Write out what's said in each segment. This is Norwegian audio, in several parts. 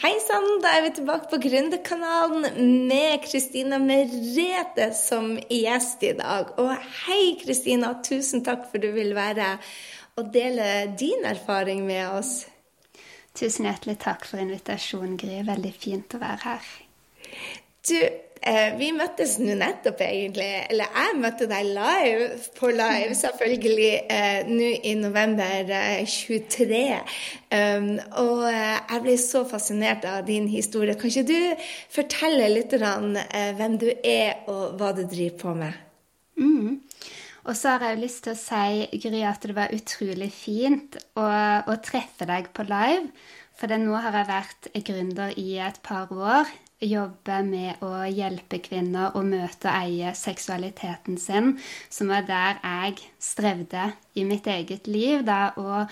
Hei sann, da er vi tilbake på Gründerkanalen med Kristina Merete som gjest i dag. Og hei, Kristina, tusen takk for du vil være og dele din erfaring med oss. Tusen hjertelig takk for invitasjonen, Gry. Veldig fint å være her. Du, vi møttes nå nettopp, egentlig. Eller jeg møtte deg live, på live, selvfølgelig, eh, nå i november eh, 23. Um, og eh, jeg ble så fascinert av din historie. Kan ikke du fortelle litt eh, hvem du er, og hva du driver på med? Mm. Og så har jeg jo lyst til å si, Gry, at det var utrolig fint å, å treffe deg på live. For nå har jeg vært gründer i et par år jobbe med å hjelpe kvinner å møte og eie seksualiteten sin, som var der jeg strevde i mitt eget liv. da, og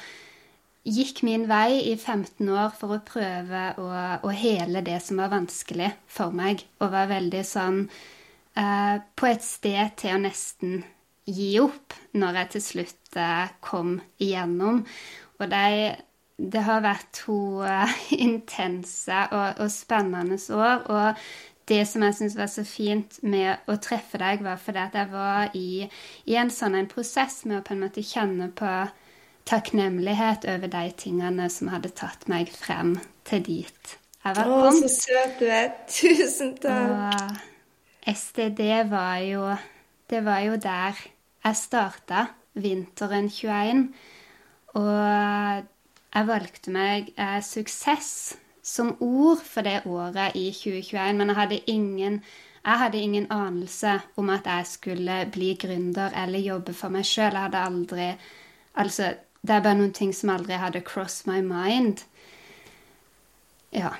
gikk min vei i 15 år for å prøve å, å hele det som var vanskelig for meg, og var veldig sånn eh, på et sted til å nesten gi opp når jeg til slutt eh, kom igjennom. Og de det har vært to uh, intense og, og, spennende år. Og det som jeg syns var så fint med å treffe deg, var fordi at jeg var i, i en sånn en prosess med å på en måte kjenne på takknemlighet over de tingene som hadde tatt meg frem til dit jeg var kommet. Å, så søt du er. Tusen takk. Og STD var jo Det var jo der jeg starta vinteren 21. Og jeg valgte meg eh, suksess som ord for det året i 2021, men jeg hadde ingen jeg hadde ingen anelse om at jeg skulle bli gründer eller jobbe for meg sjøl. Jeg hadde aldri Altså, det er bare noen ting som aldri hadde crossed my mind. Ja.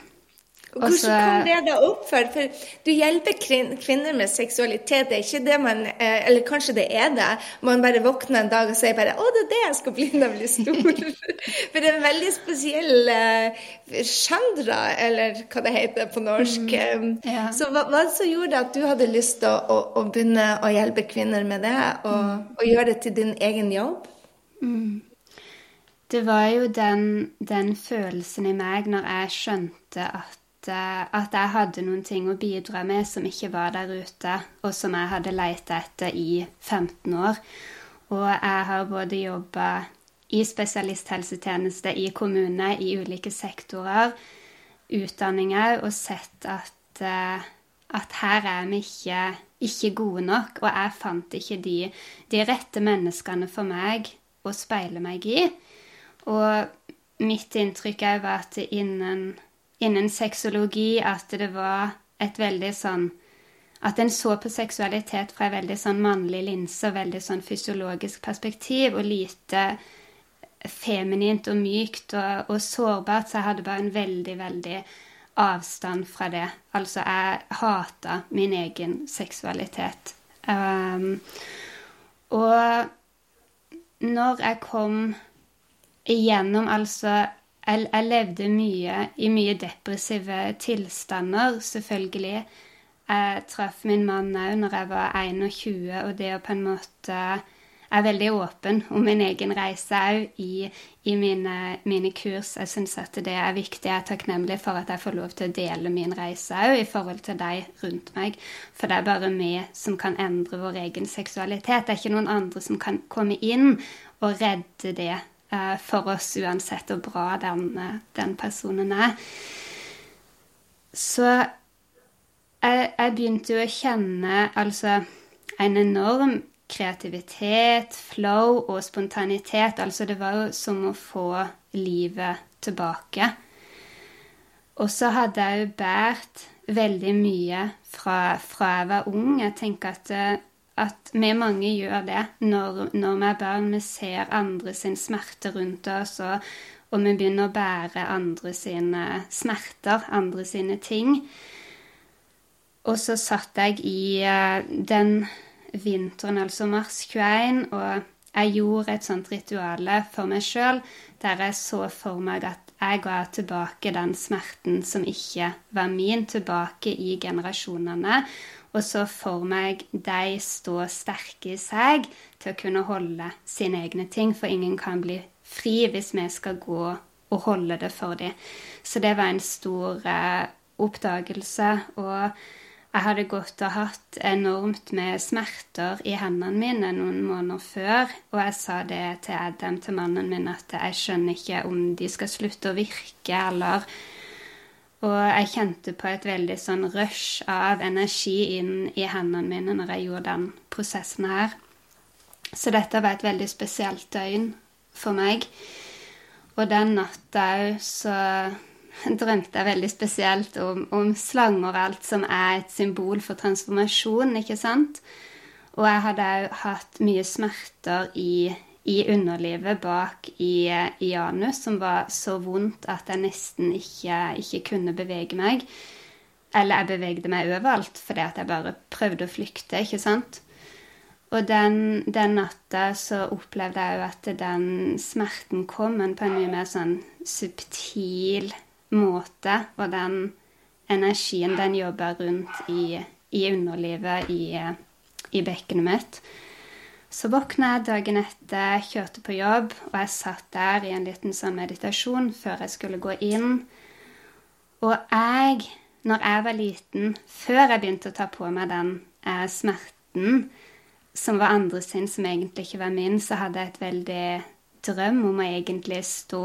Hvordan kom det da opp for? For du hjelper kvinner med seksualitet. Det er ikke det man eh, Eller kanskje det er det. Man bare våkner en dag og sier bare 'Å, det er det jeg skal bli når jeg blir stor'. for det er en veldig spesiell uh, genre, eller hva det heter på norsk. Mm, um, ja. Så hva hva som gjorde at du hadde lyst til å, å, å, begynne å hjelpe kvinner med det, og, mm. og gjøre det til din egen jobb? Mm. Det var jo den, den følelsen i meg når jeg skjønte at Eh, at jeg hadde noen ting å bidra med som ikke var der ute, og som jeg hadde leita etter i 15 år. Og jeg har både jobba i spesialisthelsetjeneste i kommune, i ulike sektorer, utdanninger, og sett at, eh, at her er vi ikke, ikke, gode nok. Og jeg fant ikke de, de rette menneskene for meg å speile meg i. Og mitt inntrykk er jo at innen innen sexologi at det var et veldig sånn At en så på seksualitet fra en veldig sånn mannlig linse og veldig sånn fysiologisk perspektiv, og lite feminint og mykt og, og sårbart, så jeg hadde bare en veldig, veldig avstand fra det. Altså, jeg hata min egen seksualitet. Um, og når jeg kom igjennom altså jeg, jeg, levde mye i mye depressive tilstander, selvfølgelig. Jeg traff min mann òg når jeg var 21, og det å på en måte er veldig åpen om min egen reise òg i, i, mine, mine kurs. Jeg syns at det er viktig. Jeg er takknemlig for at jeg får lov til å dele min reise òg i forhold til deg rundt meg. For det er bare vi som kan endre vår egen seksualitet. Det er ikke noen andre som kan komme inn og redde det for oss, uansett hvor bra den, eh, den personen er. Så jeg, jeg, begynte jo å kjenne altså en enorm kreativitet, flow og spontanitet. Altså det var jo som å få livet tilbake. Og så hadde jeg jo båret veldig mye fra, fra jeg var ung. Jeg tenker at eh, at vi mange gjør det når, når vi er barn. Vi ser andre sin smerte rundt oss, og, og, vi begynner å bære andre sine smerter, andre sine ting. Og så satt jeg i uh, den vinteren, altså mars 21, og jeg gjorde et sånt ritual for meg sjøl der jeg så for meg at jeg ga tilbake den smerten som ikke var min, tilbake i generasjonene og så får meg de stå sterke i seg til å kunne holde sine egne ting, for ingen kan bli fri hvis vi skal gå og holde det for dem. Så det var en stor eh, oppdagelse. Og jeg hadde gått og hatt enormt med smerter i hendene mine noen måneder før, og jeg sa det til Adam, til mannen min, at jeg skjønner ikke om de skal slutte å virke, eller Og jeg kjente på et veldig sånn rush av energi inn i hendene mine når jeg gjorde den prosessen her. Så dette var et veldig spesielt døgn for meg. Og den natta òg så drømte jeg veldig spesielt om, om slanger og alt som er et symbol for transformasjon, ikke sant? Og jeg hadde òg hatt mye smerter i, i underlivet bak i, i, anus, som var så vondt at jeg nesten ikke, ikke kunne bevege meg. Eller jeg bevegde meg overalt fordi at jeg bare prøvde å flykte, ikke sant? Og den, den, natta så opplevde jeg jo at den smerten kom, men på en mye mer sånn subtil måte. Og den energien, den jobber rundt i, i underlivet, i, i bekkenet mitt. Så våkna jeg dagen etter, kjørte på jobb, og jeg satt der i en liten sånn meditasjon før jeg skulle gå inn. Og jeg, når jeg var liten, før jeg begynte å ta på meg den eh, smerten, som var andre sin, som egentlig ikke var min, så hadde jeg et veldig drøm om å egentlig stå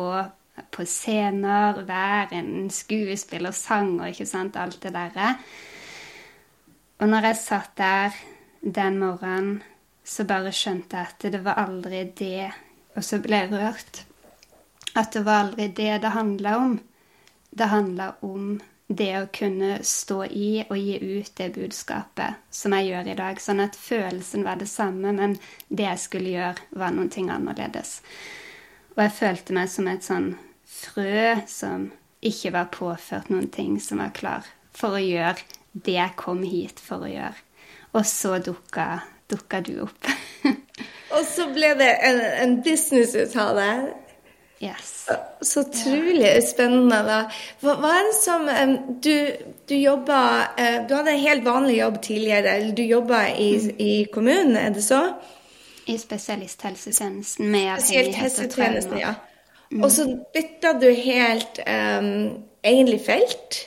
på scener, være en skuespiller, sanger, ikke sant, alt det derre. Og når jeg satt der den morgenen, så bare skjønte jeg at det var aldri det Og så ble jeg rørt. At det var aldri det det handla om. Det handla om det å kunne stå i og gi ut det budskapet som jeg gjør i dag. Sånn at følelsen var det samme, men det jeg skulle gjøre, var noen ting annerledes. Og jeg følte meg som et sånn frø som ikke var påført noen ting, som var klar for å gjøre det jeg kom hit for å gjøre. Og så dukka, dukka du opp. og så ble det en, en business ut av det. Yes. Så utrolig spennende. da. Hva, hva, er det som um, Du, du jobba uh, Du hadde en helt vanlig jobb tidligere. eller Du jobba i, mm. i, kommunen, er det så? I spesialisthelsetjenesten med avhengighet og traumer. Ja. Mm. Og så bytta du helt um, egentlig felt?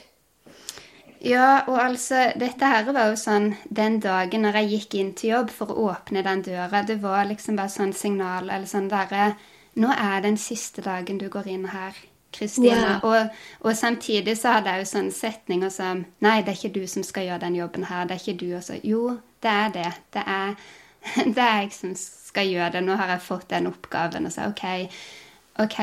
Ja, og altså Dette her var jo sånn den dagen når jeg gikk inn til jobb for å åpne den døra. Det var liksom bare sånn signal eller sånn derre nå er den siste dagen du går inn her, Kristina. Wow. Og, og, samtidig så hadde jeg jo sånne setninger som Nei, det er ikke du som skal gjøre den jobben her. Det er ikke du også. Jo, det er det. Det er, det er jeg som skal gjøre det. Nå har jeg fått den oppgaven. Og så OK, OK,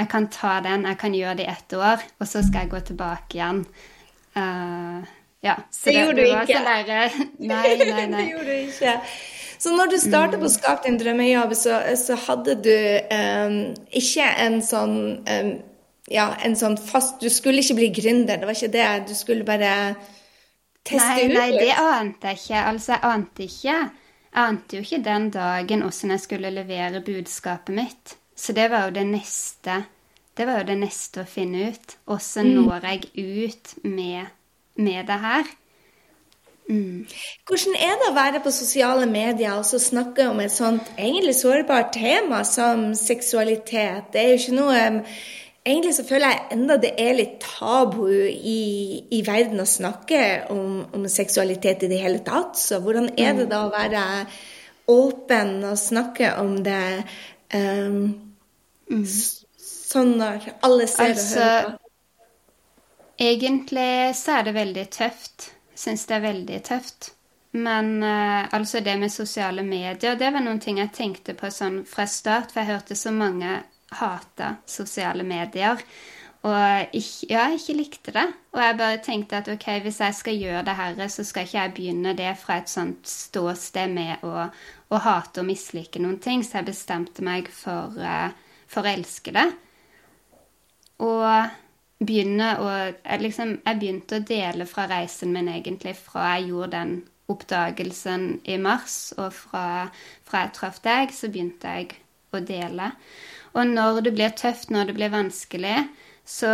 jeg kan ta den. Jeg kan gjøre det i ett år, og så skal jeg gå tilbake igjen. Uh, ja. Så det, det gjorde du ikke. Sånn der, nei, nei, nei. det gjorde du ikke. Så når du starta på å skape din drømmejobb, så, så hadde du um, ikke en sånn um, ja, en sånn fast Du skulle ikke bli gründer, det var ikke det. Du skulle bare teste nei, ut. Nei, det ante jeg ikke. Altså, jeg ante ikke. Jeg ante jo ikke den dagen hvordan jeg skulle levere budskapet mitt. Så det var jo det neste. Det var jo det neste å finne ut. Åssen mm. når jeg ut med, med det her? Mm. Hvordan er det å være på sosiale medier og så snakke om et sånt egentlig sårbart tema som seksualitet? Det er jo ikke noe Egentlig så føler jeg enda det er litt tabu i, i verden å snakke om, om, seksualitet i det hele tatt. Så hvordan er det da å være åpen og snakke om det um, mm. Sånn når alle ser altså, og hører på? Egentlig så er det veldig tøft syns det er veldig tøft. Men uh, altså det med sosiale medier, det var noen ting jeg tenkte på sånn fra start, for jeg hørte så mange hata sosiale medier. Og ikke, ja, jeg ikke likte det. Og jeg bare tenkte at ok, hvis jeg skal gjøre det her, så skal ikke jeg begynne det fra et sånt ståsted med å, å hate og mislike noen ting. Så jeg bestemte meg for, uh, for å elske det. Og begynne å jeg, liksom, jeg begynte å dele fra reisen min, egentlig, fra jeg gjorde den oppdagelsen i mars, og fra, fra jeg traff deg, så begynte jeg å dele. Og når det blir tøft, når det blir vanskelig, så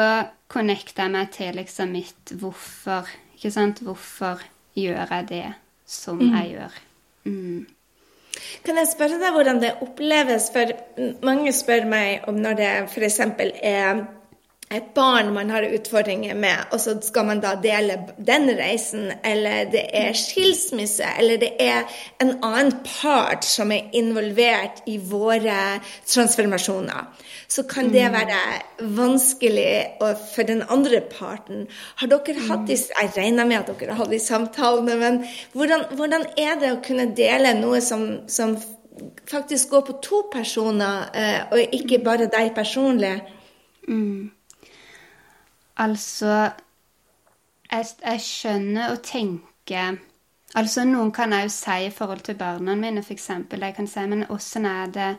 connecter jeg meg til liksom mitt hvorfor. Ikke sant? Hvorfor gjør jeg det som mm. jeg gjør? Mm. Kan jeg spørre deg hvordan det oppleves? For mange spør meg om når det f.eks. er et barn man har utfordringer med, og så skal man da dele den reisen, eller det er skilsmisse, eller det er en annen part som er involvert i våre transformasjoner, så kan det mm. være vanskelig for den andre parten. Har dere hatt de, Jeg regner med at dere har hatt de samtalene, men hvordan, hvordan er det å kunne dele noe som, som faktisk går på to personer, eh, og ikke bare deg personlig? Mm. Altså jeg, jeg, skjønner og tenker Altså, noen kan jeg jo si i forhold til barna mine, f.eks. Jeg kan si Men åssen er det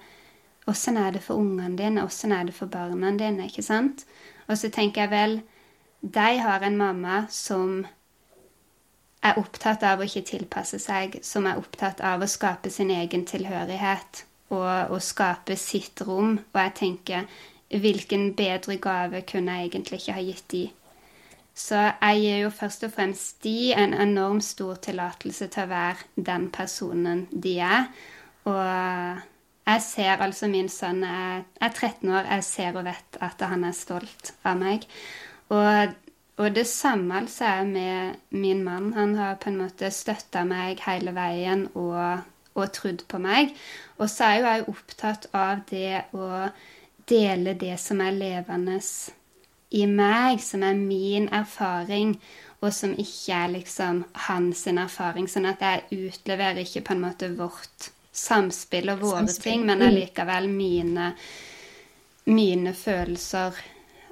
Åssen er det for ungene dine? Åssen er det for barna dine? Ikke sant? Og så tenker jeg vel De har en mamma som er opptatt av å ikke tilpasse seg, som er opptatt av å skape sin egen tilhørighet og, og skape sitt rom. Og jeg tenker hvilken bedre gave kunne jeg egentlig ikke ha gitt de? Så jeg gir jo først og fremst de en enormt stor tillatelse til å være den personen de er. Og jeg ser altså min sønn er, er 13 år, jeg ser og vet at han er stolt av meg. Og, og det samme altså er med min mann. Han har på en måte støtta meg hele veien og, og trodd på meg. Og så er jo jeg opptatt av det å dele det som er levende i meg, som er min erfaring, og som ikke er liksom hans erfaring. Sånn at jeg utleverer ikke på en måte vårt samspill og våre samspill. ting, men mm. allikevel mine, mine følelser.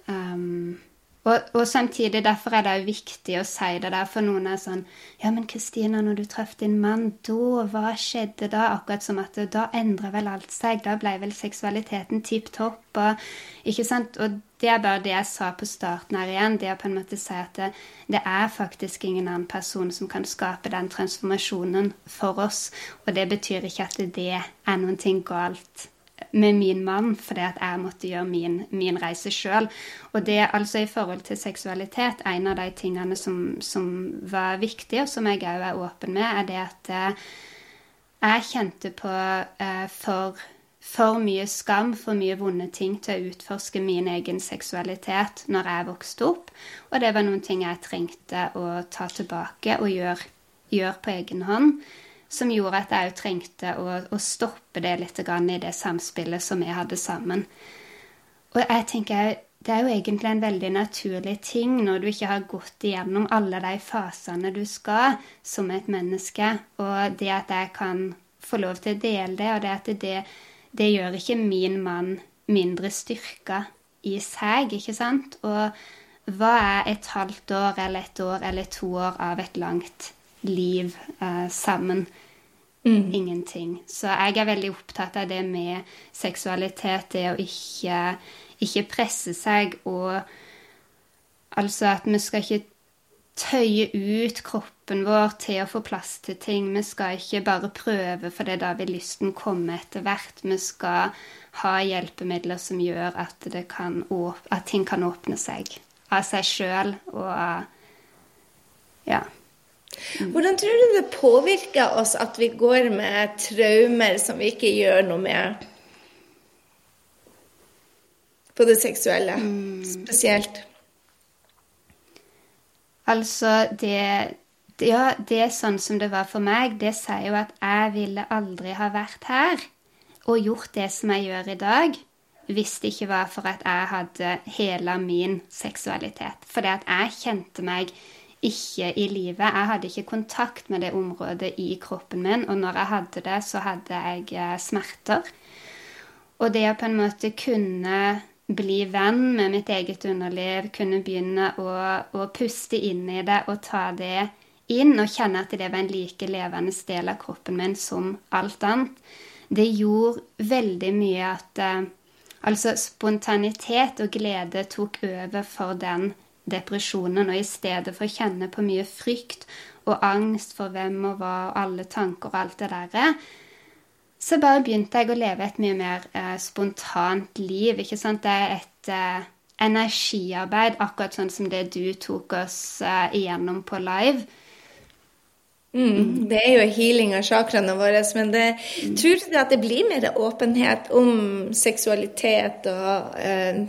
Um, og, og, samtidig, derfor er det viktig å si det der, for noen er sånn Ja, men Kristina, når du traff din mann, da, hva skjedde da? Akkurat som at da endra vel alt seg. Da ble vel seksualiteten tipp topp. Og, ikke sant? Og det er bare det jeg sa på starten her igjen. Det å på en måte si at det, det er faktisk ingen annen person som kan skape den transformasjonen for oss. Og det betyr ikke at det er noe galt med min mann fordi at jeg måtte gjøre min, min reise sjøl. Og det altså i forhold til seksualitet, en av de tingene som, som var viktig, og som jeg òg er åpen med, er det at eh, jeg kjente på eh, for, for mye skam, for mye vonde ting til å utforske min egen seksualitet når jeg vokste opp. Og det var noen ting jeg trengte å ta tilbake og gjøre, gjør på egen hånd som gjorde at jeg òg trengte å, å, stoppe det litt i det samspillet som vi hadde sammen. Og jeg tenker det er jo egentlig en veldig naturlig ting når du ikke har gått igjennom alle de fasene du skal som et menneske, og det at jeg kan få lov til å dele det, og det at det, det gjør ikke min mann mindre styrka i seg, ikke sant? Og hva er et halvt år eller et år eller to år av et langt liv eh, sammen. Mm. Ingenting. Så jeg er veldig opptatt av det med seksualitet, det å ikke, ikke presse seg og Altså at vi skal ikke tøye ut kroppen vår til å få plass til ting. Vi skal ikke bare prøve, for det er da vil lysten komme etter hvert. Vi skal ha hjelpemidler som gjør at, kan, at ting kan åpne seg av seg sjøl og Ja. Hvordan tror du det påvirker oss at vi går med traumer som vi ikke gjør noe med? På det seksuelle mm. spesielt. Altså, det, Ja, det er sånn som det var for meg. Det sier jo at jeg ville aldri ha vært her og gjort det som jeg gjør i dag, hvis det ikke var for at jeg hadde hele min seksualitet. Fordi at jeg kjente meg ikke i livet. Jeg hadde ikke kontakt med det området i kroppen min, og når jeg hadde det, så hadde jeg eh, smerter. Og det å på en måte kunne bli venn med mitt eget underliv, kunne begynne å, å puste inn i det og ta det inn, og kjenne at det var en like levende del av kroppen min som alt annet, det gjorde veldig mye at eh, Altså spontanitet og glede tok over for den depresjonen, og i stedet for å kjenne på mye frykt og angst for hvem og hva og alle tanker og alt det derre, så bare begynte jeg å leve et mye mer eh, spontant liv. ikke sant? Det er et eh, energiarbeid, akkurat sånn som det du tok oss eh, igjennom på live. Mm, det er jo healing av chakraene våre, men det, mm. tror du at det blir mer åpenhet om seksualitet og eh,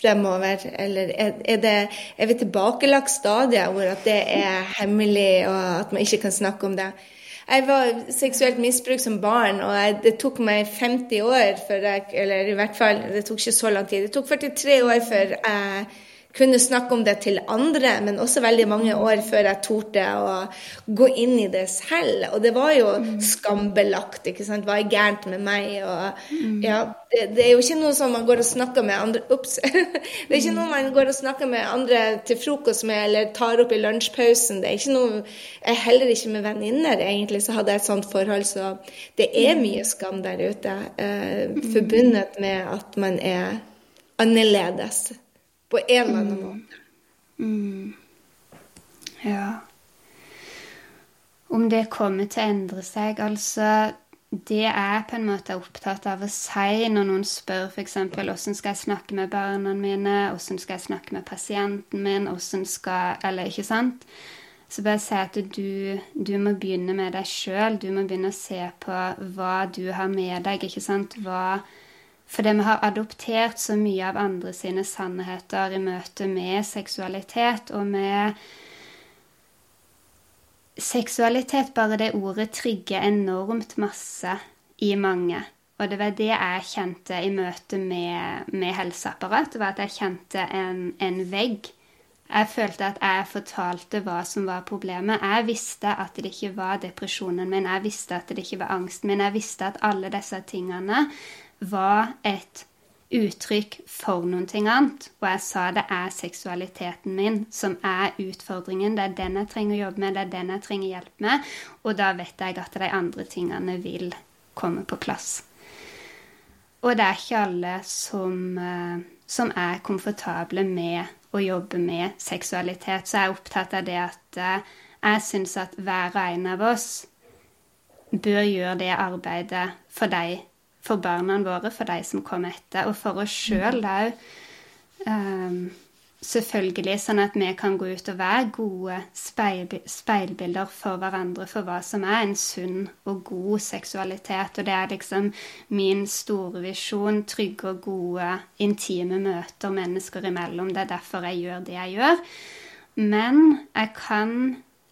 fremover? Eller er, er, det, er vi tilbakelagt stadier hvor at det er hemmelig, og at man ikke kan snakke om det? Jeg var seksuelt misbrukt som barn, og jeg, det tok meg 50 år før jeg Eller i hvert fall, det tok ikke så lang tid. Det tok 43 år før jeg kunne snakke om det til andre, men også veldig mange år før jeg torde å gå inn i det selv. Og det var jo skambelagt. ikke sant? Hva er gærent med meg? Og, ja, det, det, er jo ikke noe som man går og snakker med andre Ops! det er ikke noe man går og snakker med andre til frokost med eller tar opp i lunsjpausen. Det er ikke noe jeg Heller ikke med venninner, egentlig, så hadde jeg et sånt forhold. Så det er mye skam der ute, eh, forbundet med at man er annerledes. På en eller annen måte. Mm. Ja. Om det kommer til å endre seg Altså, det jeg på en måte er opptatt av å si når noen spør f.eks.: hvordan skal jeg snakke med barna mine? Hvordan skal jeg snakke med pasienten min? Hvordan skal Eller ikke sant? Så bare si at du, du må begynne med deg sjøl. Du må begynne å se på hva du har med deg. ikke sant? Hva fordi vi har adoptert så mye av andre sine sannheter i møte med seksualitet, og med Seksualitet, bare det ordet, trigger enormt masse i mange. Og det var det jeg kjente i møte med, med helseapparat. Var at jeg kjente en, en vegg. Jeg følte at jeg fortalte hva som var problemet. Jeg visste at det ikke var depresjonen min, jeg visste at det ikke var angsten min. Jeg visste at alle disse tingene var et uttrykk for noen ting annet. Og jeg sa det er seksualiteten min som er utfordringen. Det er den jeg trenger å jobbe med, det er den jeg trenger hjelp med. Og da vet jeg at de andre tingene vil komme på plass. Og det er ikke alle som, eh, som er komfortable med å jobbe med seksualitet. Så jeg er opptatt av det at eh, jeg syns at hver og en av oss bør gjøre det arbeidet for deg for barna våre, for de som kommer etter, og for oss sjøl òg. Um, selvfølgelig sånn at vi kan gå ut og være gode speilbilder for hverandre for hva som er en sunn og god seksualitet. Og det er liksom min store visjon. Trygge og gode, intime møter mennesker imellom. Det er derfor jeg gjør det jeg gjør. Men jeg kan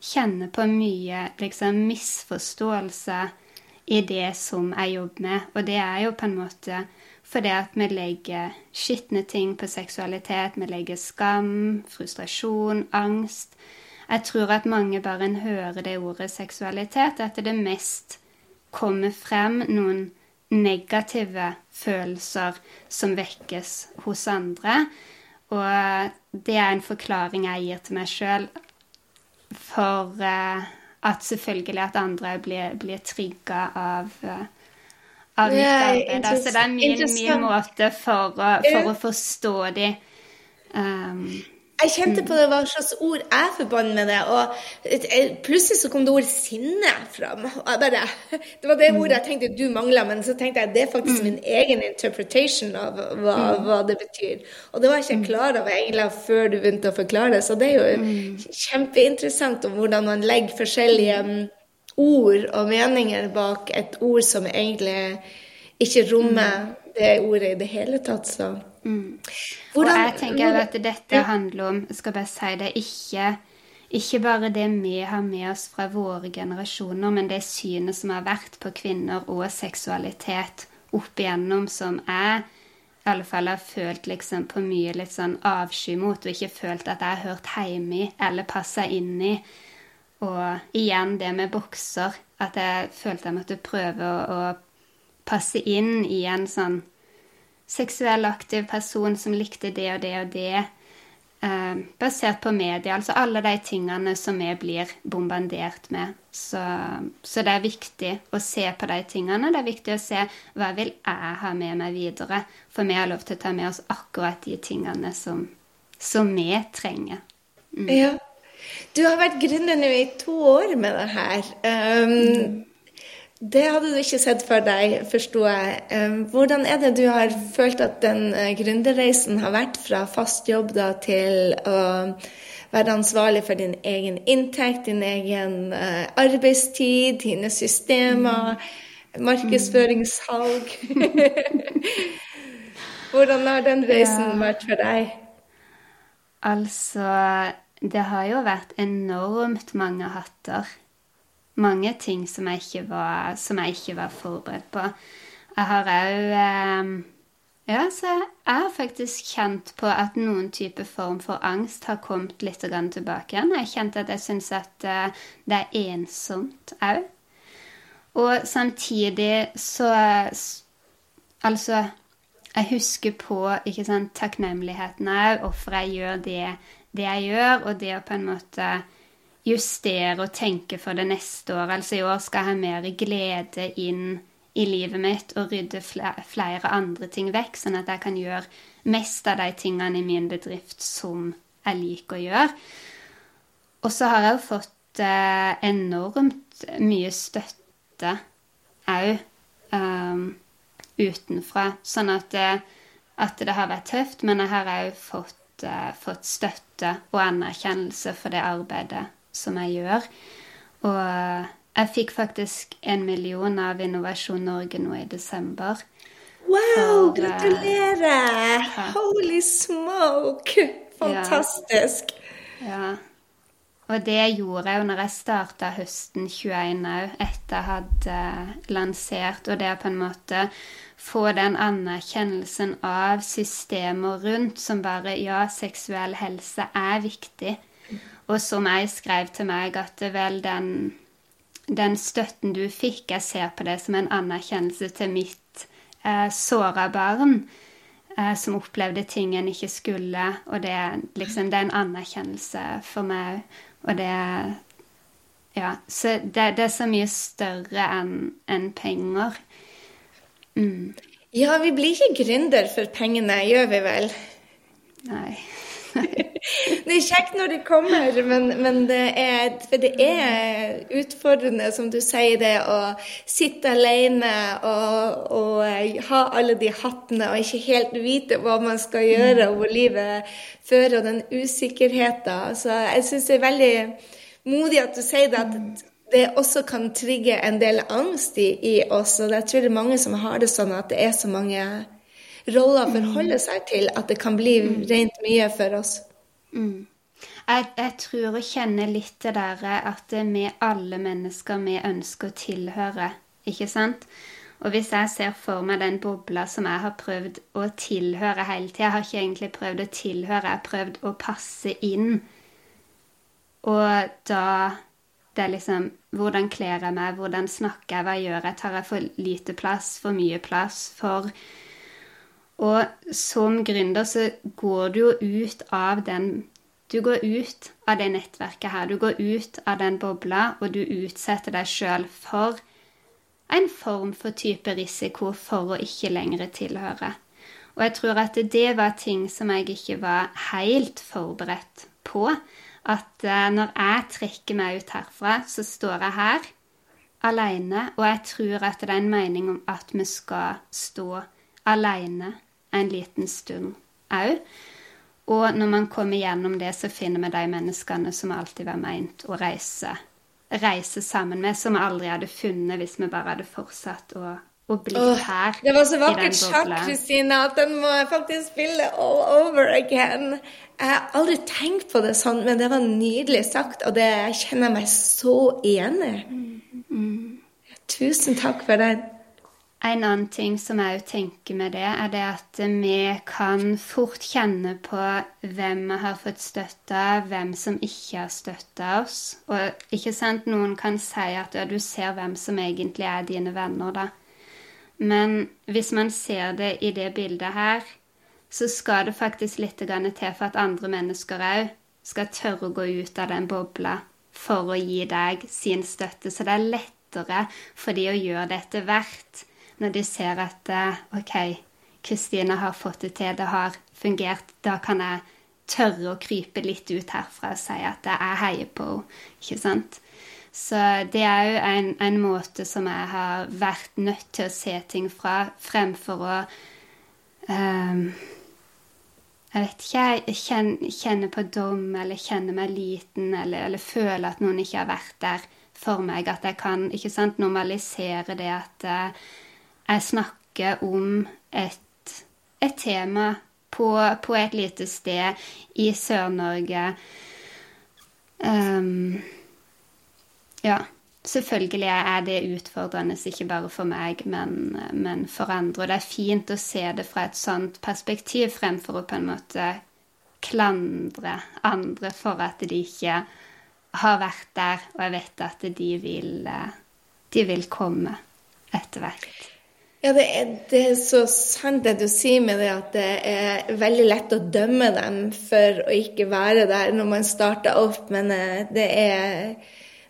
kjenne på mye liksom misforståelse i det som jeg jobber med. Og det er jo på en måte fordi at vi legger skitne ting på seksualitet. Vi legger skam, frustrasjon, angst. Jeg tror at mange bare en hører det ordet seksualitet, at det mest kommer frem noen negative følelser som vekkes hos andre. Og det er en forklaring jeg gir til meg sjøl. For uh, at selvfølgelig at andre blir, blir trigga av, eh, av mitt arbeid. Så det er min, min måte for, for å forstå dem. Um, jeg kjente på det hva slags ord jeg forbandt med det, og plutselig så kom det ordet sinne fram. Bare, det var det mm. ordet jeg tenkte du mangla, men så tenkte jeg at det er faktisk mm. min egen interpretation av hva, mm. hva det betyr. Og det var ikke jeg klar over egentlig før du begynte å forklare det, så det er jo kjempeinteressant om hvordan man legger forskjellige ord og meninger bak et ord som egentlig ikke rommer det ordet i det hele tatt. så... Mm. Og jeg tenker at dette handler om skal bare si det, ikke, ikke bare det vi har med oss fra våre generasjoner, men det synet som har vært på kvinner og seksualitet opp igjennom, som jeg i alle fall har følt liksom på mye litt sånn avsky mot, og ikke følt at jeg har hørt hjemme i eller passa inn i. Og igjen det med bokser, at jeg følte jeg måtte prøve å, å passe inn i en sånn seksuell aktiv person som likte det og det og det, eh, basert på media. Altså alle de tingene som vi blir bombardert med. Så, så, det er viktig å se på de tingene. Det er viktig å se hva vil jeg ha med meg videre. For vi har lov til å ta med oss akkurat de tingene som, som vi trenger. Mm. Ja. Du har vært gründer nå i to år med det her. Um, mm. Det hadde du ikke sett for deg, forsto jeg. Hvordan er det du har følt at den eh, gründerreisen har vært fra fast jobb da, til å være ansvarlig for din egen inntekt, din egen uh, arbeidstid, dine systemer, mm. markedsføringssalg? Hvordan har den reisen vært for deg? Altså, det har jo vært enormt mange hatter. Mange ting som jeg ikke var, jeg ikke var forberedt på. Jeg har òg eh, Ja, så jeg har faktisk kjent på at noen type form for angst har kommet litt tilbake igjen. Jeg har kjent at jeg syns at eh, det er ensomt òg. Og samtidig så Altså, jeg husker på ikke sant, takknemligheten òg, hvorfor jeg gjør det, det jeg gjør, og det å på en måte justere og tenke for det neste år. Altså i år skal jeg ha mer glede inn i livet mitt og rydde flere andre ting vekk, sånn at jeg kan gjøre mest av de tingene i min bedrift som jeg liker å gjøre. Og så har jeg jo fått eh, enormt mye støtte òg um, utenfra. Sånn at det, at det, har vært tøft, men jeg har òg fått, uh, fått, støtte og anerkjennelse for det arbeidet som jeg gjør. Og jeg fikk faktisk en million av Innovasjon Norge nå i desember. Wow! For, uh, gratulerer! Holy smoke! Fantastisk. Ja. ja. Og det gjorde jeg jo når jeg starta høsten 21 òg, etter jeg hadde lansert. Og det er på en måte få den anerkjennelsen av systemer rundt som bare Ja, seksuell helse er viktig. Og som jeg skrev til meg, at det vel den, den støtten du fikk Jeg ser på det som en anerkjennelse til mitt eh, såra barn eh, som opplevde ting en ikke skulle. Og det, liksom, det er en anerkjennelse for meg. Og det Ja. Så det, det er så mye større enn en penger. Mm. Ja, vi blir ikke gründer for pengene, gjør vi vel? Nei. Det er kjekt når de kommer, men, men, det er, det er utfordrende, som du sier, det å sitte alene og, og, ha alle de hattene og ikke helt vite hva man skal gjøre, og hvor livet fører, og den usikkerheten. Så jeg syns det er veldig modig at du sier det, at det også kan trigge en del angst i, i oss. Og jeg tror det er mange som har det sånn at det er så mange roller forholde seg til at det kan bli mm. rent mye for oss. Mm. Jeg, jeg, tror å kjenne litt det der at vi alle mennesker vi ønsker å tilhøre, ikke sant? Og hvis jeg ser for meg den bobla som jeg har prøvd å tilhøre hele tida Jeg har ikke egentlig prøvd å tilhøre, jeg har prøvd å passe inn. Og da det er liksom Hvordan kler jeg meg? Hvordan snakker jeg? Hva gjør jeg? Tar jeg for lite plass? For mye plass? For og som gründer så går du jo ut av den Du går ut av det nettverket her. Du går ut av den bobla, og du utsetter deg sjøl for en form for type risiko for å ikke lenger tilhøre. Og jeg tror at det var ting som jeg ikke var helt forberedt på. At eh, når jeg trekker meg ut herfra, så står jeg her aleine, og jeg tror at det er en mening om at vi skal stå aleine en liten stund òg. Og når man kommer gjennom det, så finner vi de menneskene som alltid var meint å reise, reise sammen med, som vi aldri hadde funnet hvis vi bare hadde fortsatt å, å bli oh, her. Det var så vakkert sagt, Kristine, at den må jeg faktisk spille all over again. Jeg har aldri tenkt på det sånn, men det var nydelig sagt, og det kjenner jeg meg så enig i. Mm. Tusen takk for den. En annen ting som jeg tenker med det, er det at vi kan fort kjenne på hvem vi har fått støtte av, hvem som ikke har støtta oss. Og ikke sant, noen kan si at ja, du ser hvem som egentlig er dine venner, da. Men hvis man ser det i det bildet her, så skal det faktisk litt til for at andre mennesker òg skal tørre å gå ut av den bobla for å gi deg sin støtte. Så det er lettere for de å gjøre det etter hvert når de ser at eh, OK, Kristine har fått det til, det har fungert, da kan jeg tørre å krype litt ut herfra og si at jeg heier på henne. Ikke sant? Så det er jo en, en, måte som jeg har vært nødt til å se ting fra, fremfor å um, Jeg vet ikke, jeg kjenner, kjenner på dom eller kjenner meg liten eller, eller føler at noen ikke har vært der for meg. At jeg kan ikke sant, normalisere det at uh, jeg snakker om et, et tema på, på et lite sted i Sør-Norge. Um, ja. Selvfølgelig er det utfordrende, ikke bare for meg, men, men, for andre. Og det er fint å se det fra et sånt perspektiv, fremfor å på en måte klandre andre for at de ikke har vært der, og jeg vet at de vil, de vil komme etter hvert. Ja, det er, det er, så sant det du sier med det at det er veldig lett å dømme dem for å ikke være der når man starter opp, men eh, det er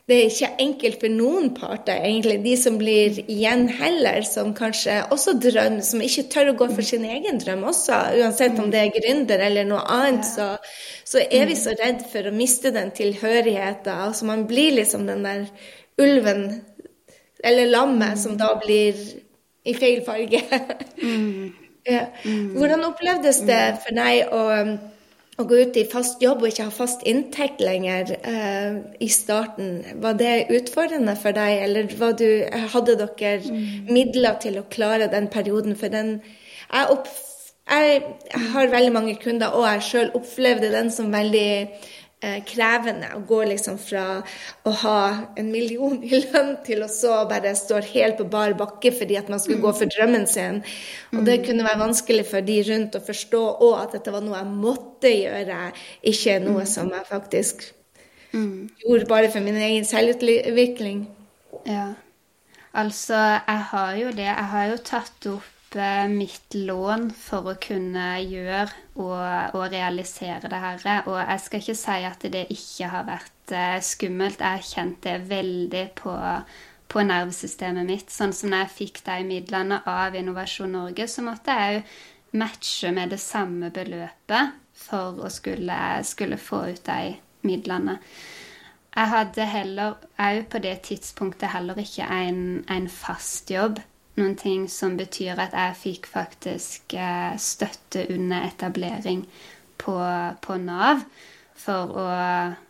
det er ikke enkelt for noen parter, egentlig. De som blir igjen heller, som kanskje også drømmer, som ikke tør å gå for sin egen drøm også. Uansett om det er gründer eller noe annet, så, så er vi så redd for å miste den tilhørigheten. Altså man blir liksom den der ulven eller lammet som da blir i feil farge. Mm. ja. Hvordan opplevdes det for deg å å gå ut i fast jobb og ikke ha fast inntekt lenger uh, i starten, var det utfordrende for deg, eller du, hadde dere mm. midler til å klare den perioden? For den jeg, opp, jeg har veldig mange kunder, og jeg sjøl opplevde den som veldig krevende å gå liksom fra å ha en million i lønn til å så bare stå helt på bar bakke fordi at man skulle gå for drømmen sin. Og det kunne være vanskelig for de rundt å forstå òg at dette var noe jeg måtte gjøre, ikke noe som jeg faktisk gjorde bare for min egen selvutvikling. Ja. Altså, jeg har jo det. Jeg har jo tatt opp mitt lån for å kunne gjøre og, og, realisere det her. Og jeg skal ikke si at det ikke har vært eh, skummelt. Jeg har kjent det veldig på, på nervesystemet mitt. Sånn som når jeg fikk de midlene av Innovasjon Norge, så måtte jeg jo matche med det samme beløpet for å skulle, skulle få ut de midlene. Jeg hadde heller òg på det tidspunktet heller ikke en, en fast jobb noen ting som betyr at jeg fikk faktisk eh, støtte under etablering på, på Nav for å,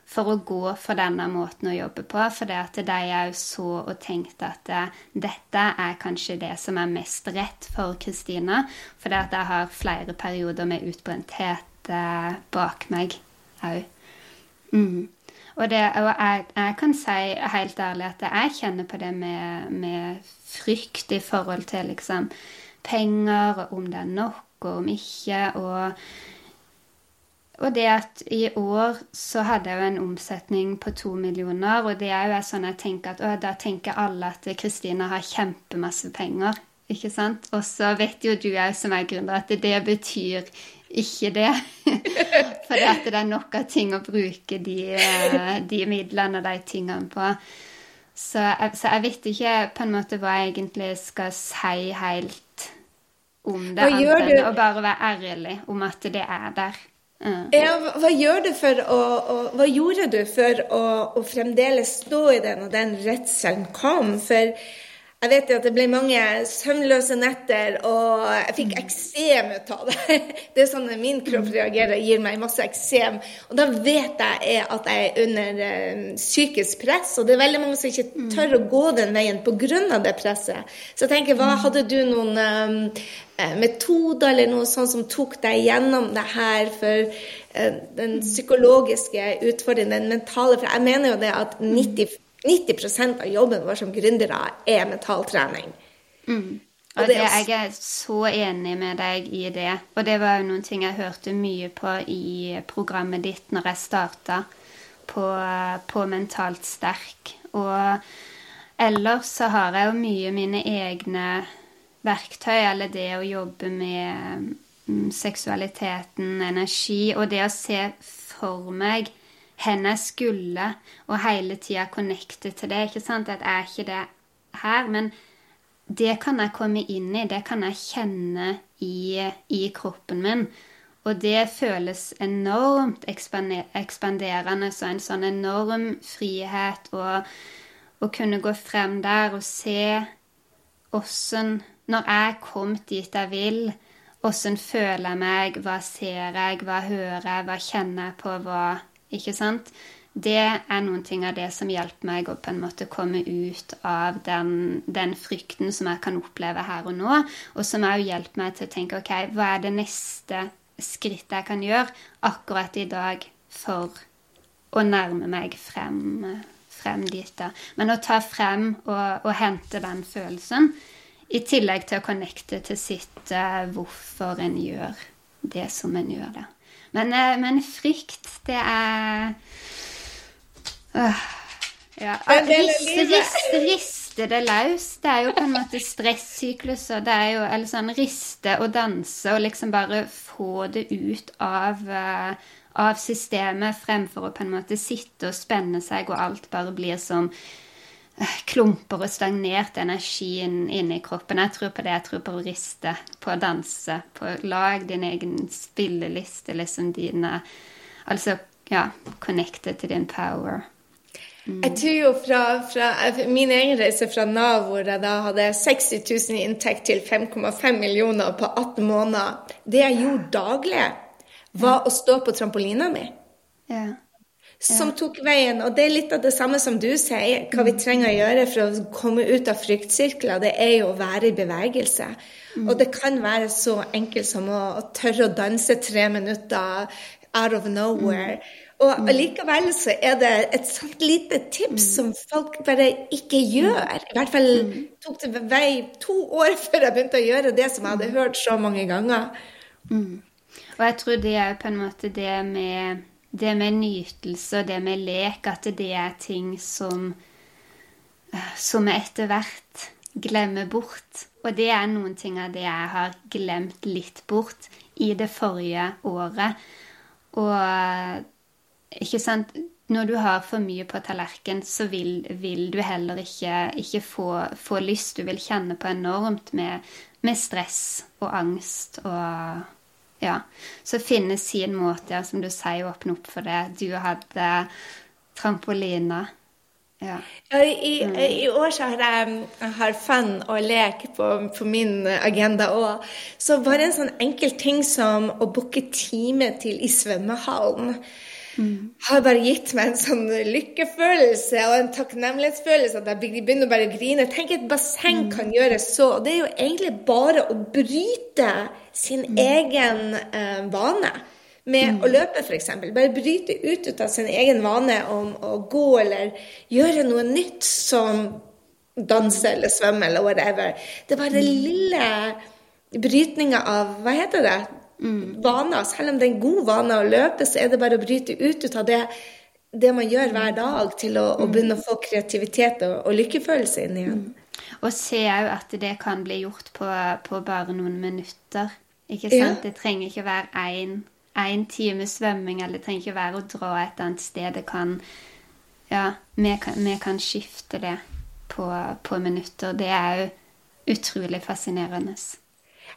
for å, gå for denne måten å jobbe på. For det at de òg så og tenkte at eh, dette er kanskje det som er mest rett for Kristina. For det at jeg har flere perioder med utbrenthet eh, bak meg òg. Og, det, og jeg, jeg, kan si helt ærlig at jeg kjenner på det med, med frykt i forhold til liksom penger, om det er nok, og om ikke. Og, og det at i år så hadde jeg jo en omsetning på to millioner, og det er jo sånn jeg tenker at å, da tenker alle at Kristina har kjempemasse penger. Ikke sant? Og så vet jo du òg som er gründer at det betyr ikke det. For det, er nok av ting å bruke de, eh, de midlene og de tingene på. Så jeg, så jeg, vet ikke på en måte hva jeg egentlig skal si helt om det, annet enn å bare være ærlig om at det er der. Mm. Ja, hva, gjør du for å, å, hva gjorde du for å, å fremdeles stå i det når den redselen kom? For jeg vet jo at det ble mange søvnløse netter, og jeg fikk eksem ut av det. Det er sånn min kropp reagerer, gir meg masse eksem. Og da vet jeg at jeg er under uh, psykisk press, og det er veldig mange som ikke tør å gå den veien pga. det presset. Så jeg tenker, hva hadde du noen um, metoder eller noe sånt som tok deg gjennom det her for uh, den psykologiske utfordringen, den mentale For jeg mener jo det at 90 90% av jobben vår som gründere er mentaltrening. Mm. Og det, jeg er så enig med deg i det. Og det var jo noen ting jeg hørte mye på i programmet ditt når jeg starta på, på, Mentalt sterk. Og ellers så har jeg jo mye mine egne verktøy, eller det å jobbe med mm, seksualiteten, energi, og det å se for meg jeg skulle, og hele tida connecte til det. ikke sant? At jeg er ikke det her. Men det kan jeg komme inn i, det kan jeg kjenne i, i kroppen min. Og det føles enormt ekspanderende, så en sånn enorm frihet og å kunne gå frem der og se åssen Når jeg kom dit jeg vil, åssen føler jeg meg, hva ser jeg, hva hører jeg, hva kjenner jeg på, hva ikke sant? det er noen ting av det som hjelper meg å på en måte komme ut av den, den frykten som jeg kan oppleve her og nå, og som òg hjelper meg til å tenke ok, hva er det neste skrittet jeg kan gjøre akkurat i dag for å nærme meg frem, frem dit. da. Men å ta frem og, og, hente den følelsen, i tillegg til å connecte til sitt uh, hvorfor en gjør det som en gjør. det. Men, uh, men frykt, det er øh, Ja. Riste, riste, riste det løs. Det er jo på en måte stressykluser. Det er jo eller sånn riste og danse og liksom bare få det ut av uh, av systemet fremfor å på en måte sitte og spenne seg, og alt bare blir som eh, klumper og stagnert energi inni kroppen. Jeg tror på det. Jeg tror på å riste, på å danse, på å lage din egen spilleliste, liksom dine Altså, ja, connecte til din power. Mm. Jeg tror jo fra, fra, min egen reise fra Nav, hvor jeg da hadde 60 000 i inntekt til 5,5 millioner på 18 måneder Det jeg gjorde daglig, var å stå på trampolina mi. Ja. Som tok veien. Og det er litt av det samme som du sier. Hva vi trenger å gjøre for å komme ut av fryktsirkler, det er jo å være i bevegelse. Mm. Og det kan være så enkelt som å, å tørre å danse tre minutter out of nowhere. Mm. Og allikevel likevel så er det et sånt lite tips mm. som folk bare ikke gjør. I hvert fall mm. tok det vei to år før jeg begynte å gjøre det som jeg hadde hørt så mange ganger. Mm. Og jeg tror det er på en måte det med, det med nytelse og det med lek, at det er ting som eh, som jeg etter hvert glemmer bort. Og det er noen ting av det jeg har glemt litt bort i det forrige året. Og ikke sant Når du har for mye på tallerken, så vil, vil du heller ikke, ikke få, få, lyst. Du vil kjenne på enormt med, med stress og angst og ja. Så finne sin måte, ja, som du sier, å åpne opp for det. Du hadde trampoline. Ja. ja i, mm. i, år så har jeg har fun og lek på, på min agenda òg. Så bare en sånn enkel ting som å booke time til i svømmehallen. Mm. har bare gitt meg en sånn lykkefølelse og en takknemlighetsfølelse at jeg begynner bare å grine. Tenk et basseng mm. kan gjøre så. Det er jo egentlig bare å bryte sin mm. egen eh, vane med mm. å løpe, f.eks. Bare bryte ut, ut av sin egen vane om å gå eller gjøre noe nytt som danse eller svømme eller whatever. Det er bare den mm. lille brytninga av Hva heter det? Mm. vaner. Selv om det er en god vane å løpe, så er det bare å bryte ut, ut av det, det man gjør hver dag, til å, å begynne å få kreativitet og, og lykkefølelse inn igjen. Mm. Og se òg at det kan bli gjort på, på, bare noen minutter. Ikke sant? Ja. Det trenger ikke være én time svømming, eller det trenger ikke være å dra et annet sted. Det kan Ja, vi kan, vi kan skifte det på, på minutter. Det er jo utrolig fascinerende.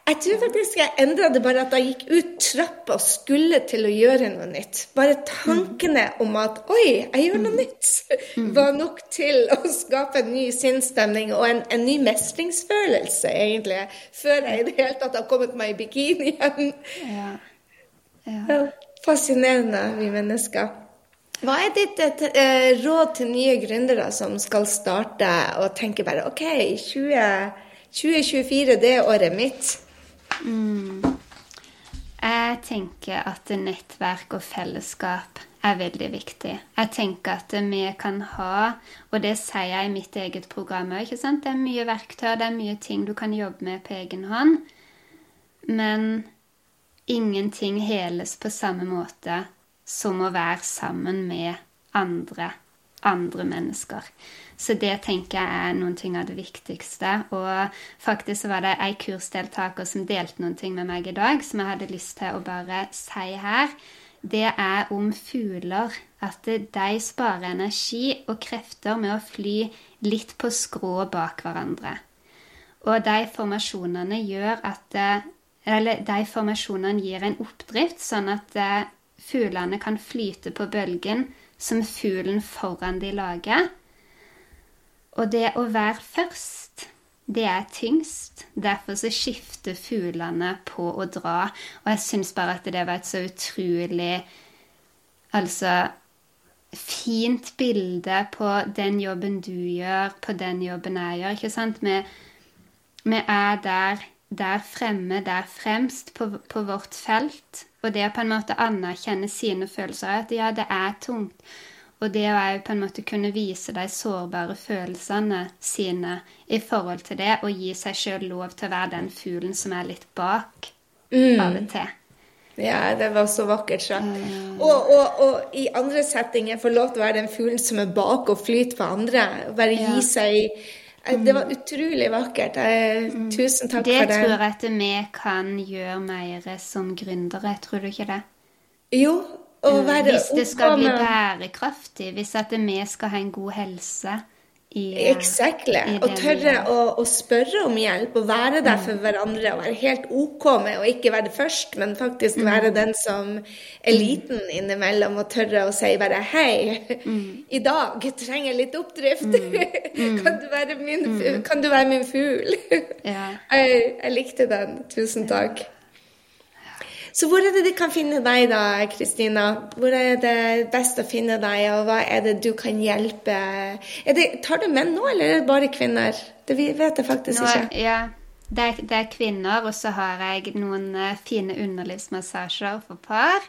Jeg tror faktisk jeg endra det bare at jeg gikk ut trappa og skulle til å gjøre noe nytt. Bare tankene om at oi, jeg gjør noe nytt, var nok til å skape en ny sinnsstemning og en, en, ny mestringsfølelse, egentlig, før jeg i det hele tatt har kommet meg i bikini igjen. Ja. Ja. Fascinerende, vi mennesker. Hva er ditt et, et, eh, råd til nye gründere som skal starte og tenke bare OK, 20, 2024, det er året mitt. Mm. Jeg tenker at nettverk og fellesskap er veldig viktig. Jeg tenker at vi kan ha, og det sier jeg i mitt eget program òg, det er mye verktøy, det er mye ting du kan jobbe med på egen hånd, men ingenting heles på samme måte som å være sammen med andre, andre mennesker. Så det tenker jeg er noen ting av det viktigste. Og faktisk så var det ei kursdeltaker som delte noen ting med meg i dag, som jeg hadde lyst til å bare si her. Det er om fugler. At de sparer energi og krefter med å fly litt på skrå bak hverandre. Og de formasjonene gjør at Eller de formasjonene gir en oppdrift, sånn at eh, fuglene kan flyte på bølgen som fuglen foran de lager. Og det å være først, det er tyngst. Derfor så skifter fuglene på å dra. Og jeg syns bare at det var et så utrolig Altså fint bilde på den jobben du gjør, på den jobben jeg gjør. ikke sant? Vi, vi er der, der, fremme, der fremst på, på, vårt felt. Og det å på en måte anerkjenne sine følelser, at ja, det er tungt. Og det å på en måte kunne vise de sårbare følelsene sine i forhold til det, og gi seg sjøl lov til å være den fuglen som er litt bak mm. av og til. Ja, det var så vakkert sagt. Mm. Og, og, og, i andre settinger få lov til å være den fuglen som er bak og flyter på andre. Bare gi ja. seg eh, Det var mm. utrolig vakkert. Mm. Tusen takk det for det. Det tror jeg at vi kan gjøre mer som gründere, tror du ikke det? Jo. og være Hvis det skal bli bærekraftig, hvis at vi skal ha en god helse i, exactly. I og tørre å, å, spørre om hjelp og være der mm. for hverandre. Og være helt OK med å ikke være først, men faktisk mm. være den som er liten innimellom og tørre å si bare hei, mm. i dag trenger jeg litt oppdrift. Mm. kan, du min, kan, du være min, fugl? ja. jeg, jeg likte den. Tusen takk. Så hvor er det de kan finne deg da, Kristina? Hvor er det best å finne deg, og hva er det du kan hjelpe det, Tar du menn nå, eller er det bare kvinner? Det vet jeg faktisk nå, ikke. Ja, det er, det er, kvinner, og så har jeg noen uh, fine underlivsmassasjer for par.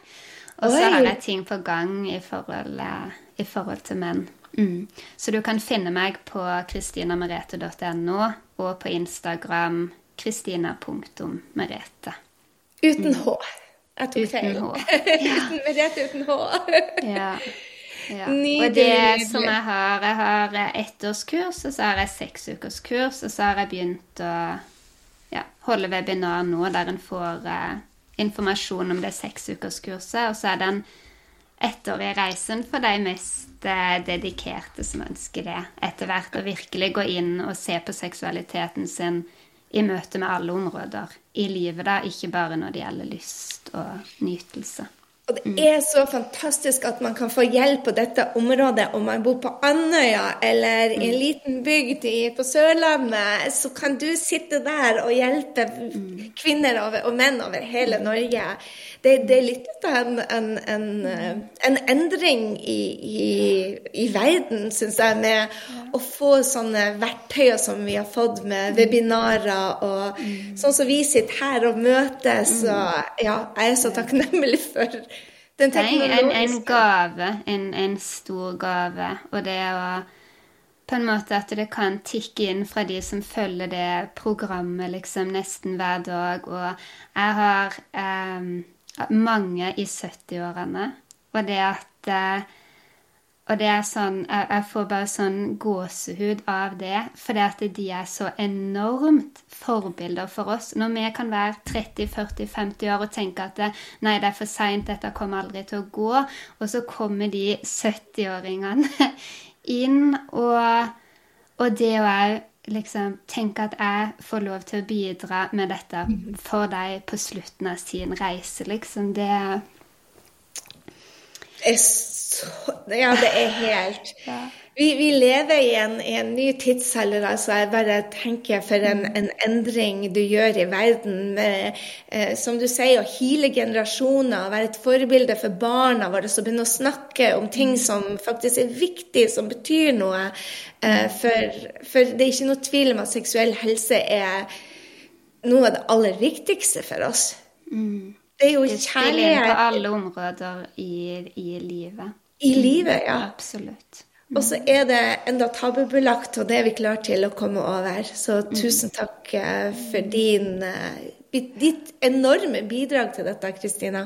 Og så har jeg ting på gang i forhold, uh, i forhold til menn. Mm. Så du kan finne meg på kristinamerete.no og på Instagram kristina.merete. Uten H. Jeg tok feil. Uten Merete uten H. ja. Ja. Og det som jeg har Jeg har ettårskurs, og så har jeg seksukerskurs, og så har jeg begynt å ja, holde webinar nå der en får uh, informasjon om det seksukerskurset, og så er den ettårige reisen for de mest uh, dedikerte som ønsker det etter hvert, å virkelig gå inn og se på seksualiteten sin i møte med alle områder i livet, da, ikke bare når det gjelder lyst og nytelse. Og det er så fantastisk at man kan få hjelp på dette området om man bor på Andøya eller i en mm. liten bygd på Sørlandet. Så kan du sitte der og hjelpe mm. kvinner og menn over hele Norge det, det, er litt av en, en, en, eh, en endring i, i, i verden, syns jeg, med å få sånne verktøyer som vi har fått med webinarer og mm. sånn som vi sitter her og møtes. Mm. Og ja, jeg er så takknemlig for den teknologiske en, en gave. En, en stor gave. Og det å på en måte at det kan tikke inn fra de som følger det programmet liksom nesten hver dag. Og jeg har um, mange i 70-årene. Og det at eh, Og det er sånn jeg, får bare sånn gåsehud av det. For det at de er så enormt forbilder for oss. Når vi kan være 30-40-50 år og tenke at det, nei, det er for seint, dette kommer aldri til å gå. Og så kommer de 70-åringene inn, og, og det òg liksom tenke at jeg får lov til å bidra med dette for deg på slutten av sin reise, liksom. Det er så Ja, det er helt ja. Vi, vi, lever i en, i en, ny tidsalder, altså. Jeg bare tenker for en, en endring du gjør i verden. Med, eh, som du sier, å hile generasjoner, være et forbilde for barna våre, som begynner å snakke om ting som faktisk er viktig, som betyr noe. Eh, for, for det er ikke noe tvil om at seksuell helse er noe av det aller viktigste for oss. Mm. Det er jo kjærlighet på alle områder i, i livet. I livet, ja. Absolutt. Og så er det enda tabubelagt, og det er vi klare til å komme over. Så mm. tusen takk eh, for din, eh, ditt enorme bidrag til dette, Kristina.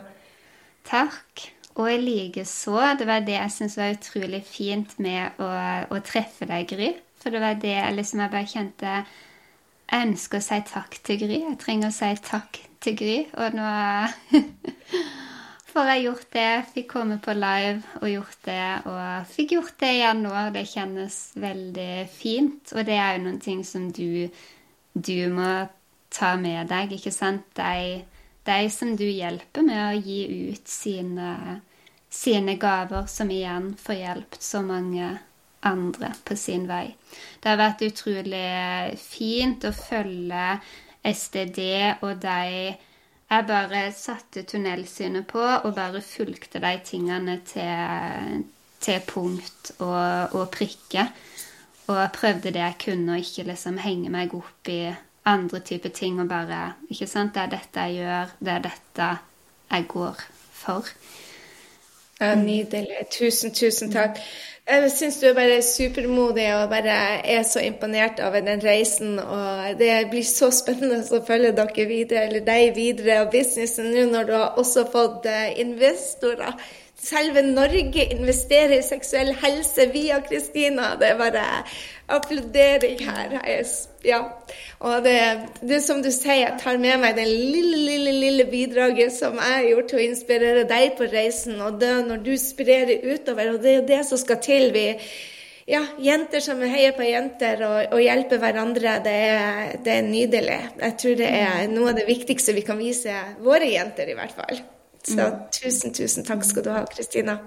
Takk. Og i likeså. Det var det jeg syntes var utrolig fint med å, å, treffe deg, Gry. For det var det liksom jeg bare kjente Jeg ønsker å si takk til Gry. Jeg trenger å si takk til Gry. Og nå får jeg gjort det. Fikk komme på live og gjort det. Og fikk gjort det igjen nå. Det kjennes veldig fint. Og det er jo noen ting som du, du må ta med deg, ikke sant? De, de som du hjelper med å gi ut sine, sine gaver, som igjen får hjulpet så mange andre på sin vei. Det har vært utrolig fint å følge SDD og de jeg bare satte tunnelsynet på og bare fulgte de tingene til, til punkt og, og prikke. Og prøvde det jeg kunne, og ikke liksom henge meg opp i andre typer ting og bare Ikke sant? Det er dette jeg gjør, det er dette jeg går for. Ja, Nydelig. Tusen, tusen takk. Jeg syns du er bare supermodig og bare er så imponert over den reisen. Og det blir så spennende å følge dere videre, eller deg videre og businessen nå når du har også fått eh, investorer selve Norge investerer i seksuell helse via Kristina. Det er bare applaudering her. Ja. Og det, det som du sier, jeg tar med meg det lille, lille, lille bidraget som jeg har gjort til å inspirere deg på reisen. Og det når du sprer det utover, og det er det som skal til. vi ja, jenter som heier på jenter og, og hjelper hverandre, det er, det er, nydelig. Jeg tror det er noe av det viktigste vi kan vise våre jenter, i hvert fall. Så tusen, tusen takk skal du ha, Kristina.